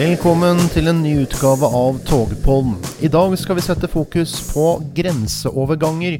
Velkommen til en ny utgave av Togpollen. I dag skal vi sette fokus på grenseoverganger.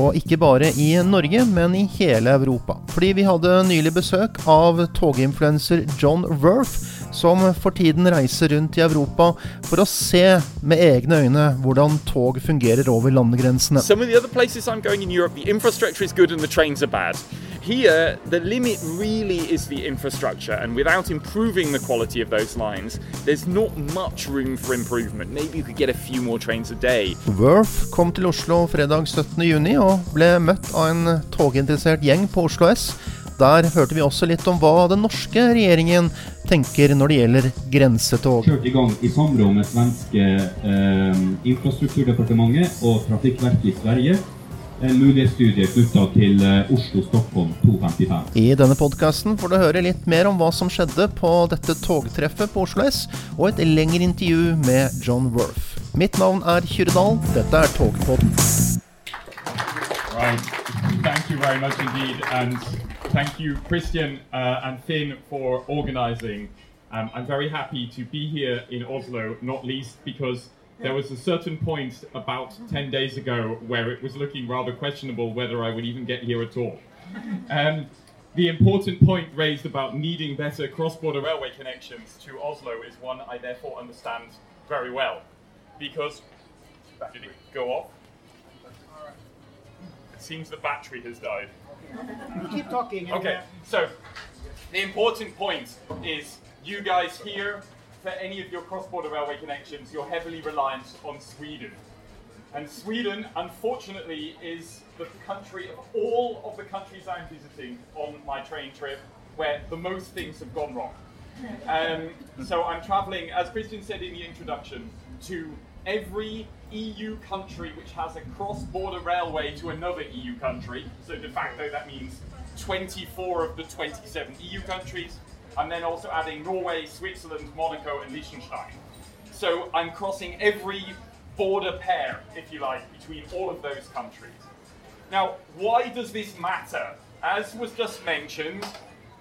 Og ikke bare i Norge, men i hele Europa. Fordi vi hadde nylig besøk av toginfluenser John Worth, som for tiden reiser rundt i Europa for å se med egne øyne hvordan tog fungerer over landegrensene. Some Here, the limit really is the infrastructure, and without improving the quality of those lines, there's not much room for improvement. Maybe you could get a few more trains a day. Worth kom til Oslo fredag 17.6 og ble møtt av en toginteressert gjeng på Oslo S. Der hørte vi også litt om hva den norske regjeringen tenker når det gjelder grensetog. Kjørt i gang i samråd med svenske eh, infrastrukturdepartementet og Trafikkverket i Sverige en mulighetsstudie knytta til eh, Oslo-Stockholm 255. I denne podkasten får du høre litt mer om hva som skjedde på dette togtreffet på Oslo S, og et lengre intervju med John Worth. Mitt navn er Kyrre Dahl. Dette er Togpodden. Right. Thank you very much indeed, and thank you, Christian uh, and Finn, for organizing. Um, I'm very happy to be here in Oslo, not least because there was a certain point about 10 days ago where it was looking rather questionable whether I would even get here at all. Um, the important point raised about needing better cross border railway connections to Oslo is one I therefore understand very well. Because. Did it go off? It seems the battery has died. Keep talking. Okay, so the important point is you guys here, for any of your cross-border railway connections, you're heavily reliant on Sweden. And Sweden, unfortunately, is the country of all of the countries I'm visiting on my train trip where the most things have gone wrong. Um, so I'm traveling, as Christian said in the introduction, to every EU country which has a cross-border railway to another EU country. So de facto that means 24 of the 27 EU countries, and then also adding Norway, Switzerland, Monaco, and Liechtenstein. So I'm crossing every border pair, if you like, between all of those countries. Now, why does this matter? As was just mentioned,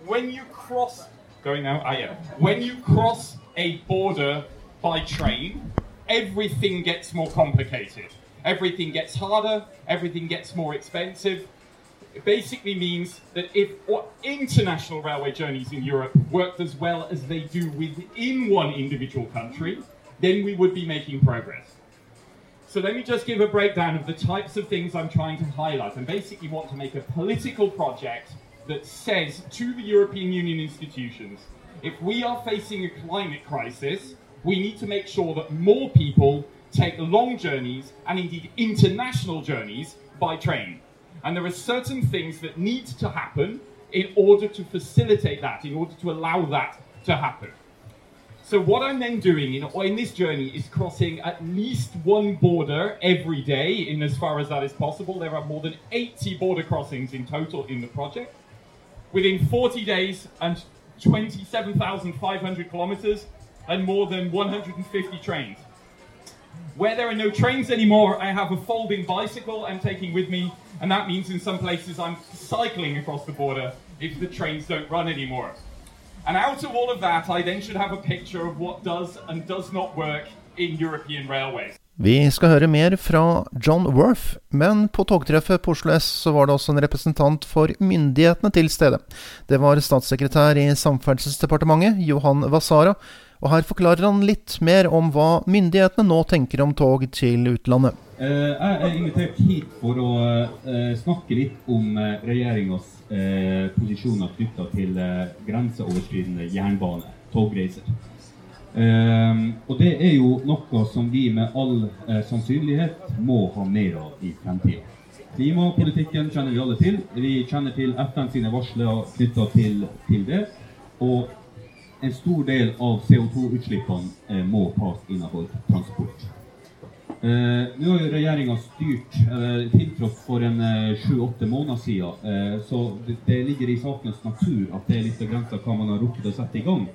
when you cross going now, ah yeah. When you cross a border by train, everything gets more complicated. Everything gets harder, everything gets more expensive. It basically means that if international railway journeys in Europe worked as well as they do within one individual country, then we would be making progress. So let me just give a breakdown of the types of things I'm trying to highlight. I basically want to make a political project that says to the European Union institutions, if we are facing a climate crisis, we need to make sure that more people take long journeys and indeed international journeys by train. And there are certain things that need to happen in order to facilitate that, in order to allow that to happen. So what I'm then doing in, in this journey is crossing at least one border every day, in as far as that is possible. There are more than 80 border crossings in total in the project. Within 40 days and 27,500 kilometers and more than 150 trains. Where there are no trains anymore, I have a folding bicycle I'm taking with me, and that means in some places I'm cycling across the border if the trains don't run anymore. And out of all of that, I then should have a picture of what does and does not work in European railways. Vi skal høre mer fra John Worth, men på togtreffet på Oslo S så var det også en representant for myndighetene til stede. Det var statssekretær i Samferdselsdepartementet, Johan Vasara, og her forklarer han litt mer om hva myndighetene nå tenker om tog til utlandet. Eh, jeg er invitert hit for å eh, snakke litt om eh, regjeringas posisjoner knytta til grenseoverskridende jernbane, togreiser. Og det er jo noe som vi med all sannsynlighet må ha mer av i fremtida. Klimapolitikken kjenner vi alle til. Vi kjenner til FN sine varsler knytta til, til det. Og en stor del av CO2-utslippene eh, må tas innenfor transport. Eh, nå har jo regjeringa styrt eh, tiltrådt for en eh, sju-åtte måneder siden, eh, så det, det ligger i sakens natur at det er litt begrensa hva man har rukket å sette i gang.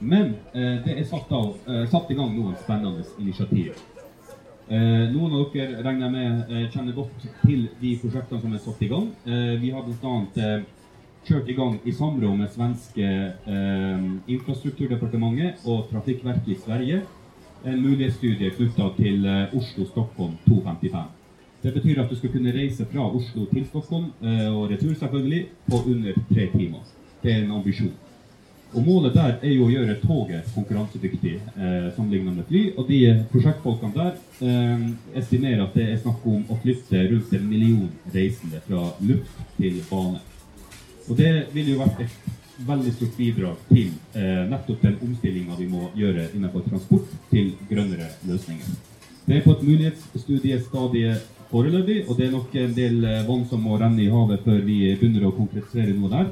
Men eh, det er satt, av, eh, satt i gang noen spennende initiativ. Eh, noen av dere regner med eh, kjenner godt til de prosjektene som er satt i gang. Eh, vi har bl.a. Eh, kjørt i gang i samråd med svenske eh, Infrastrukturdepartementet og Trafikkverket i Sverige en mulighetsstudie knytta til eh, Oslo-Stockholm 255. Det betyr at du skal kunne reise fra Oslo til Stockholm eh, og retur selvfølgelig på under tre timer. Det er en ambisjon. Og Målet der er jo å gjøre toget konkurransedyktig eh, sammenlignet med fly. Og de prosjektfolkene der eh, estimerer at det er snakk om å flytte rundt en million reisende fra luft til bane. Og det vil jo vært et veldig stort bidrag til eh, nettopp den omstillinga vi må gjøre innenfor transport til grønnere løsninger. Det er på et mulighetsstudiestadie foreløpig, og det er nok en del eh, vann som må renne i havet før vi begynner å konkretisere noe der.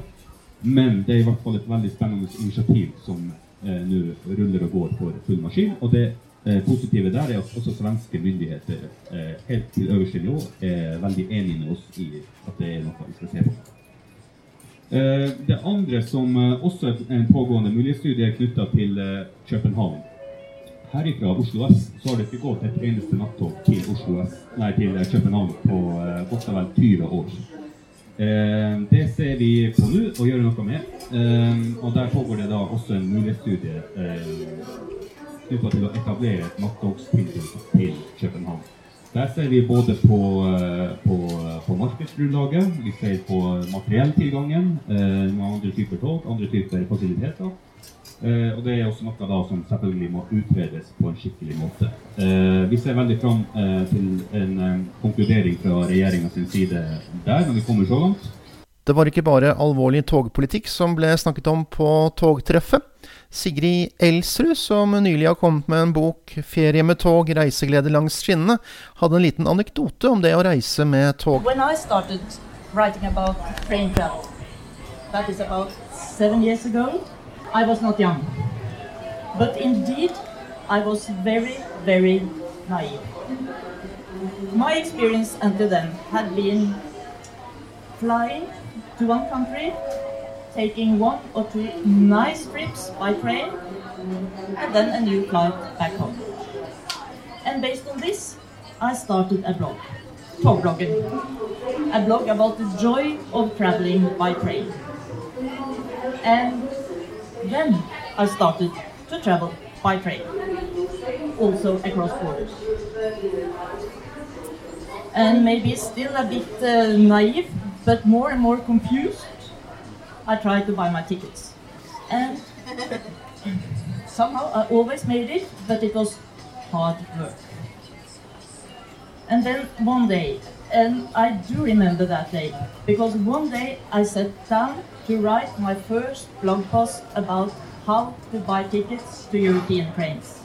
Men det er i hvert fall et veldig spennende initiativ som eh, nå ruller og går for full maskin. Og det eh, positive der er at også svenske myndigheter eh, helt til øverste nivå er veldig enige med oss i at det er noe vi skal se på. Eh, det andre som eh, også er en pågående mulighetsstudie, er knytta til eh, København. Herifra Oslo S så har det ikke gått et eneste nattog til, Oslo S, nei, til København på godt og vel 20 år. Det ser vi på nå og gjør noe med. Og Der pågår det da også en mulighetsstudie knytta til å etablere et natttogstilbud til København. Der ser vi både på, på, på markedsgrunnlaget, vi ser på materielltilgangen, med andre typer tog, andre typer fasiliteter. Eh, og det er også noe da som selvfølgelig må utredes på en skikkelig måte. Eh, vi ser veldig fram eh, til en eh, konkludering fra regjeringas side der, når vi kommer så langt. Det var ikke bare alvorlig togpolitikk som ble snakket om på togtreffet. Sigrid Elsrud, som nylig har kommet med en bok 'Ferie med tog reiseglede langs skinnene', hadde en liten anekdote om det å reise med tog. When I started writing about train travel, that is about seven years ago, I was not young. But indeed, I was very, very naive. My experience until then had been flying to one country, taking one or two nice trips by train, and then a new flight back home. And based on this, I started a blog, Togblogging, a blog about the joy of traveling by train. And then I started to travel by train, also across borders. And maybe still a bit uh, naive, but more and more confused, I tried to buy my tickets. And somehow I always made it, but it was hard work. And then one day, and I do remember that day, because one day I sat down to write my first blog post about how to buy tickets to European trains.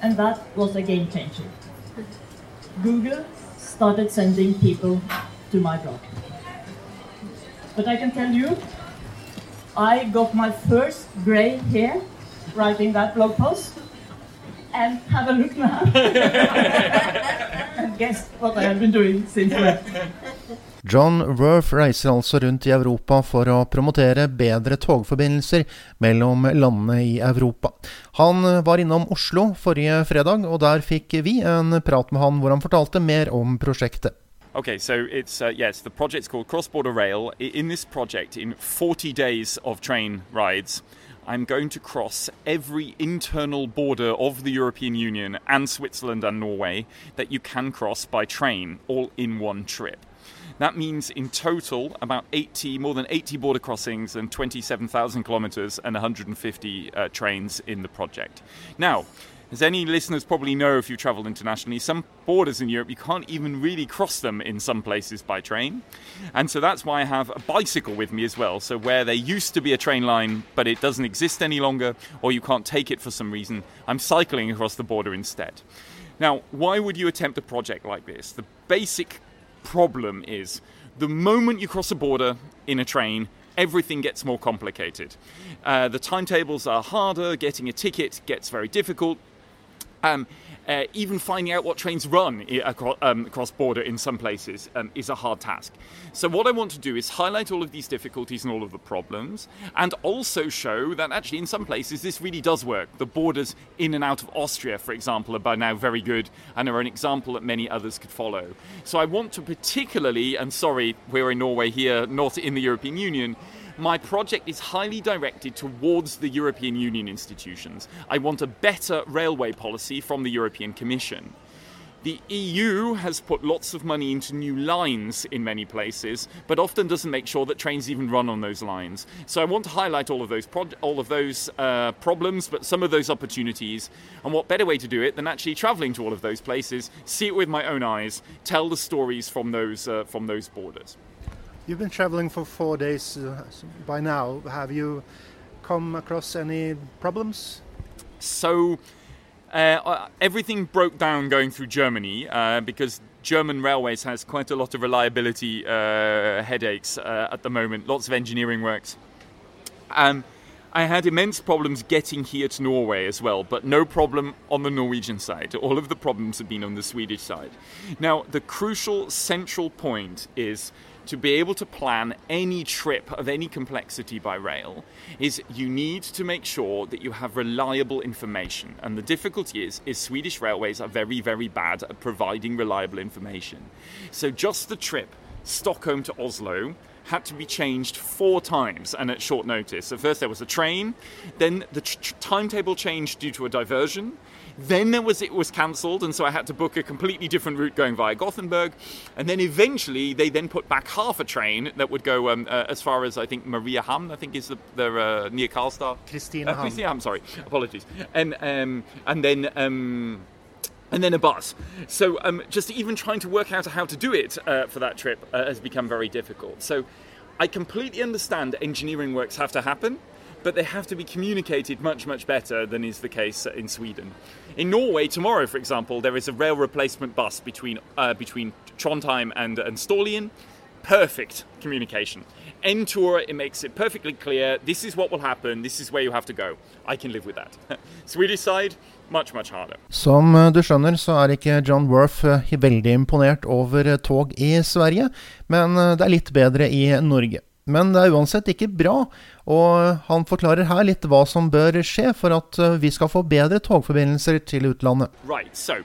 And that was a game changer. Google started sending people to my blog. But I can tell you, I got my first gray hair writing that blog post. And have a look now. and guess what I have been doing since then. John Worth reiser altså rundt i Europa for å promotere bedre togforbindelser mellom landene i Europa. Han var innom Oslo forrige fredag, og der fikk vi en prat med han hvor han fortalte mer om prosjektet. Okay, so it's uh, yes, the project's called Cross Border Rail. In this project, in 40 days of train rides, I'm going to cross every internal border of the European Union and Switzerland and Norway that you can cross by train, all in one trip. That means in total about 80, more than 80 border crossings and 27,000 kilometres and 150 uh, trains in the project. Now, as any listeners probably know if you've travelled internationally, some borders in Europe you can't even really cross them in some places by train. And so that's why I have a bicycle with me as well. So, where there used to be a train line but it doesn't exist any longer, or you can't take it for some reason, I'm cycling across the border instead. Now, why would you attempt a project like this? The basic problem is the moment you cross a border in a train, everything gets more complicated. Uh, the timetables are harder, getting a ticket gets very difficult. Um, uh, even finding out what trains run across, um, across border in some places um, is a hard task. So what I want to do is highlight all of these difficulties and all of the problems, and also show that actually in some places this really does work. The borders in and out of Austria, for example, are by now very good and are an example that many others could follow. So I want to particularly, and sorry, we're in Norway here, not in the European Union, my project is highly directed towards the European Union institutions. I want a better railway policy from the European Commission. The EU has put lots of money into new lines in many places, but often doesn't make sure that trains even run on those lines. So I want to highlight all of those pro- all of those uh, problems, but some of those opportunities. And what better way to do it than actually travelling to all of those places, see it with my own eyes, tell the stories from those uh, from those borders. You've been traveling for four days uh, by now. Have you come across any problems? So, uh, everything broke down going through Germany uh, because German railways has quite a lot of reliability uh, headaches uh, at the moment. Lots of engineering works. Um, I had immense problems getting here to Norway as well, but no problem on the Norwegian side. All of the problems have been on the Swedish side. Now, the crucial central point is to be able to plan any trip of any complexity by rail is you need to make sure that you have reliable information. And the difficulty is, is Swedish railways are very, very bad at providing reliable information. So just the trip Stockholm to Oslo had to be changed four times and at short notice. So first there was a train, then the tr- timetable changed due to a diversion, then there was it was cancelled, and so I had to book a completely different route going via Gothenburg. And then eventually they then put back half a train that would go um, uh, as far as I think Mariehamn, I think is the, the uh, near Karlstad. Christina uh, Kristinehamn, sorry, apologies. And um, and then. Um, and then a bus. So um, just even trying to work out how to do it uh, for that trip uh, has become very difficult. So I completely understand engineering works have to happen, but they have to be communicated much, much better than is the case in Sweden. In Norway, tomorrow, for example, there is a rail replacement bus between, uh, between Trondheim and, and Storlien. Perfect communication. Entur, it makes it perfectly clear this is what will happen, this is where you have to go. I can live with that. Swedish side, much, much harder. Som eh, du skjønner, så er ikke Jon Worth eh, veldig imponert over eh, tog i Sverige, men det er litt bedre i Norge. Men det er uansett ikke bra, og han forklarer her litt hva som bør skje for at eh, vi skal få bedre togforbindelser til utlandet. Right, so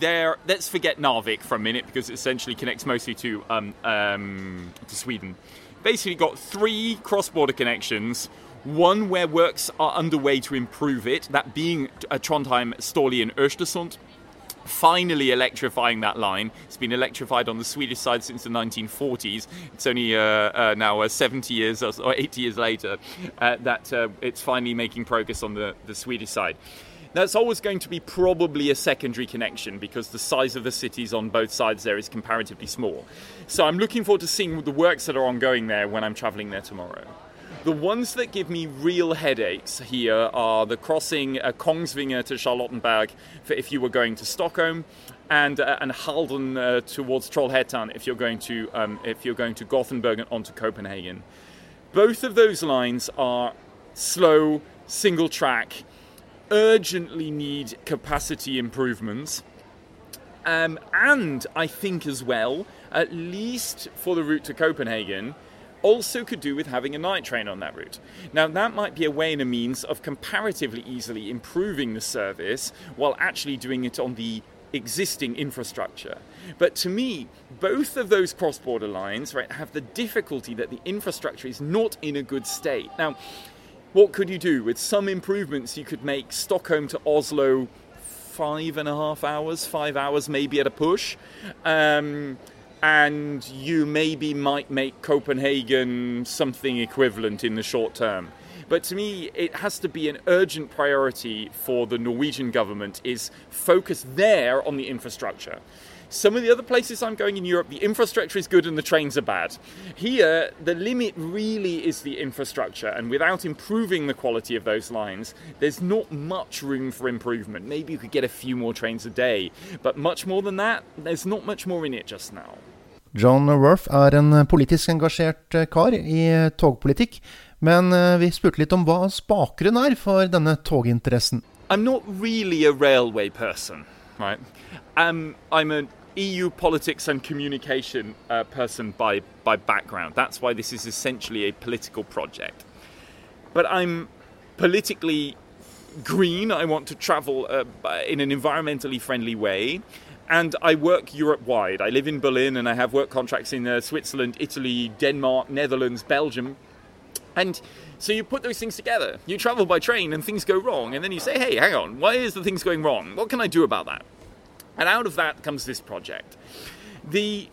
there, let's forget Narvik for a minute because it essentially connects mostly to, um, um, to Sweden. Basically, got three cross border connections. One where works are underway to improve it, that being uh, Trondheim, Storlien, Östersund finally electrifying that line. It's been electrified on the Swedish side since the 1940s. It's only uh, uh, now uh, 70 years or 80 years later uh, that uh, it's finally making progress on the, the Swedish side. That's always going to be probably a secondary connection because the size of the cities on both sides there is comparatively small. So I'm looking forward to seeing the works that are ongoing there when I'm travelling there tomorrow. The ones that give me real headaches here are the crossing uh, Kongsvinger to Charlottenberg for if you were going to Stockholm, and uh, and Halden uh, towards Trollhättan if you're going to um, if you're going to Gothenburg and onto Copenhagen. Both of those lines are slow, single track, urgently need capacity improvements. Um, and I think as well, at least for the route to Copenhagen, also could do with having a night train on that route. Now, that might be a way and a means of comparatively easily improving the service while actually doing it on the existing infrastructure. But to me, both of those cross border lines right, have the difficulty that the infrastructure is not in a good state. Now, what could you do? With some improvements, you could make Stockholm to Oslo five and a half hours, five hours maybe at a push. Um, and you maybe might make Copenhagen something equivalent in the short term. But to me, it has to be an urgent priority for the Norwegian government is focus there on the infrastructure. Some of the other places I'm going in Europe, the infrastructure is good and the trains are bad. Here, the limit really is the infrastructure, and without improving the quality of those lines, there's not much room for improvement. Maybe you could get a few more trains a day, but much more than that, there's not much more in it just now. John Worth er en politisk engasjert eh, kar i eh, togpolitikk, men eh, vi spurte litt om hva bakgrunnen er for denne toginteressen. I'm not really a railway person. Right? Um, I'm an EU politics and communication uh, person by by background. That's why this is essentially a political project. But I'm politically green. I want to travel uh, in an environmentally friendly way. And I work Europe wide. I live in Berlin and I have work contracts in uh, Switzerland, Italy, Denmark, Netherlands, Belgium. And so you put those things together. You travel by train and things go wrong. And then you say, hey, hang on, why is the things going wrong? What can I do about that? And out of that comes this project. The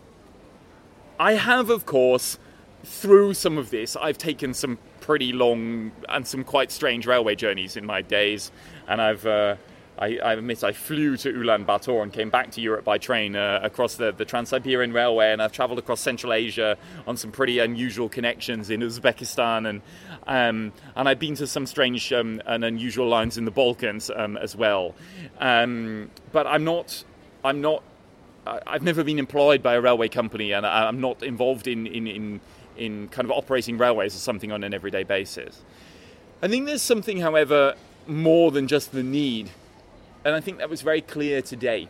I have, of course, through some of this, I've taken some pretty long and some quite strange railway journeys in my days, and I've. Uh, I, I, admit I flew to Ulaanbaatar and came back to Europe by train uh, across the, the Trans Siberian Railway, and I've travelled across Central Asia on some pretty unusual connections in Uzbekistan, and um, and I've been to some strange um, and unusual lines in the Balkans um, as well. Um, but I'm not I'm not I've never been employed by a railway company, and I'm not involved in, in, in, in kind of operating railways or something on an everyday basis. I think there's something, however, more than just the need, and I think that was very clear today.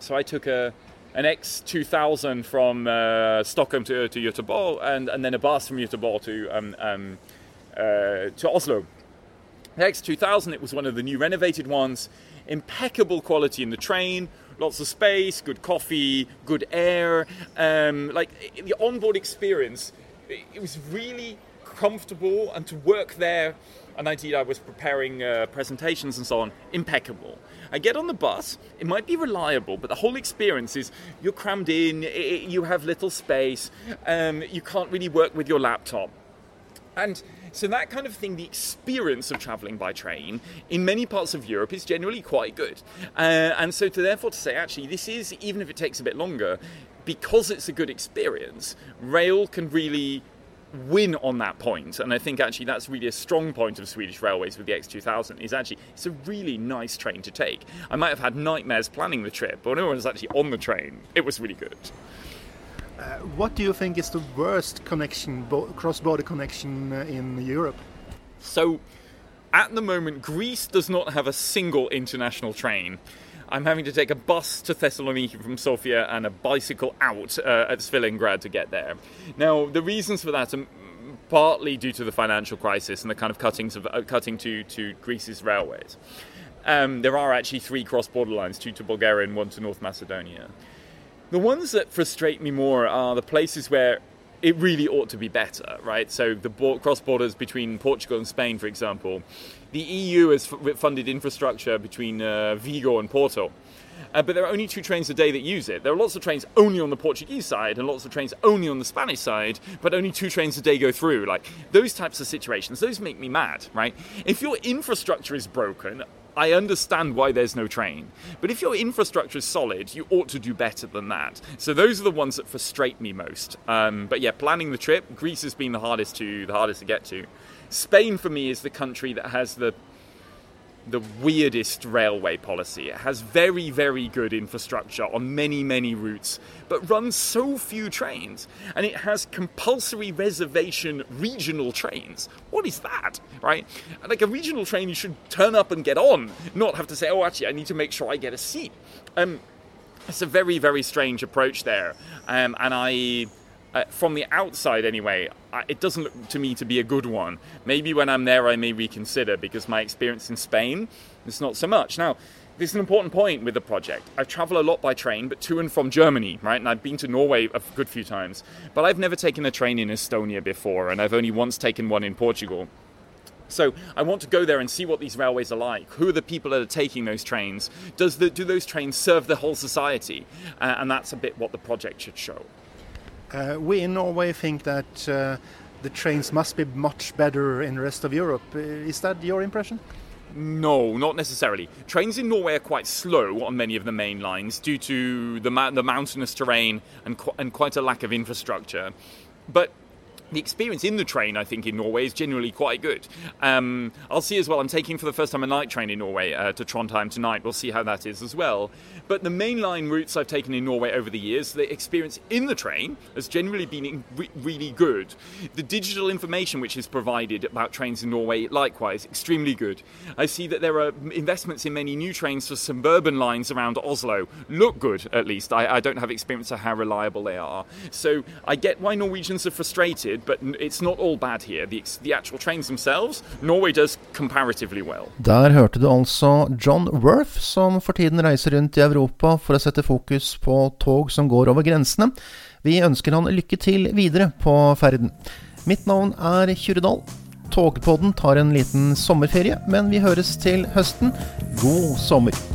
So I took a an X2000 from uh, Stockholm to, to Göteborg, and, and then a bus from Göteborg to um, um, uh, to Oslo. The X2000, it was one of the new renovated ones, impeccable quality in the train, lots of space, good coffee, good air. Um, like the onboard experience, it was really comfortable, and to work there. And indeed, I was preparing uh, presentations and so on, impeccable. I get on the bus, it might be reliable, but the whole experience is you're crammed in, it, you have little space, um, you can't really work with your laptop. And so that kind of thing, the experience of travelling by train in many parts of Europe is generally quite good. Uh, and so to therefore to say, actually, this is, even if it takes a bit longer, because it's a good experience, rail can really win on that point and i think actually that's really a strong point of swedish railways with the x2000 is actually it's a really nice train to take i might have had nightmares planning the trip but when I was actually on the train it was really good uh, what do you think is the worst connection, cross-border connection uh, in Europe? So, at the moment, Greece does not have a single international train. I'm having to take a bus to Thessaloniki from Sofia and a bicycle out uh, at Svilengrad to get there. Now, the reasons for that are partly due to the financial crisis and the kind of cuttings of uh, cutting to, to Greece's railways. Um, there are actually three cross-border lines, two to Bulgaria and one to North Macedonia. The ones that frustrate me more are the places where it really ought to be better, right? So the cross borders between Portugal and Spain, for example. The EU has funded infrastructure between uh, Vigo and Porto. Uh, but there are only two trains a day that use it. There are lots of trains only on the Portuguese side and lots of trains only on the Spanish side, but only two trains a day go through. Like those types of situations, those make me mad, right? If your infrastructure is broken, I understand why there's no train. But if your infrastructure is solid, you ought to do better than that. So those are the ones that frustrate me most. Um, but yeah, planning the trip, Greece has been the hardest to the hardest to get to. Spain for me is the country that has the the weirdest railway policy. It has very, very good infrastructure on many, many routes, but runs so few trains. And it has compulsory reservation regional trains. What is that, right? Like a regional train, you should turn up and get on, not have to say, oh, actually, I need to make sure I get a seat. Um, it's a very, very strange approach there. Um, and I uh, from the outside anyway, it doesn't look to me to be a good one. Maybe when I'm there, I may reconsider because my experience in Spain is not so much. Now, this is an important point with the project. I travel a lot by train, but to and from Germany, right? And I've been to Norway a good few times, but I've never taken a train in Estonia before, and I've only once taken one in Portugal. So I want to go there and see what these railways are like. Who are the people that are taking those trains? Does the, do those trains serve the whole society? Uh, and that's a bit what the project should show. Uh, we in Norway think that uh, the trains must be much better in the rest of Europe. Uh, is that your impression? No, not necessarily. Trains in Norway are quite slow on many of the main lines due to the, the mountainous terrain and, qu- and quite a lack of infrastructure. But the experience in the train, I think, in Norway is generally quite good. Um, I'll see as well. I'm taking for the first time a night train in Norway uh, to Trondheim tonight. We'll see how that is as well. But the mainline routes I've taken in Norway over the years, the experience in the train has generally been re- really good. The digital information which is provided about trains in Norway, likewise, extremely good. I see that there are investments in many new trains for suburban lines around Oslo. Look good, at least. I, I don't have experience of how reliable they are. So I get why Norwegians are frustrated Der hørte du altså John Worth, som for tiden reiser rundt i Europa for å sette fokus på tog som går over grensene. Vi ønsker han lykke til videre på ferden. Mitt navn er Kyrre Togpodden tar en liten sommerferie, men vi høres til høsten. God sommer!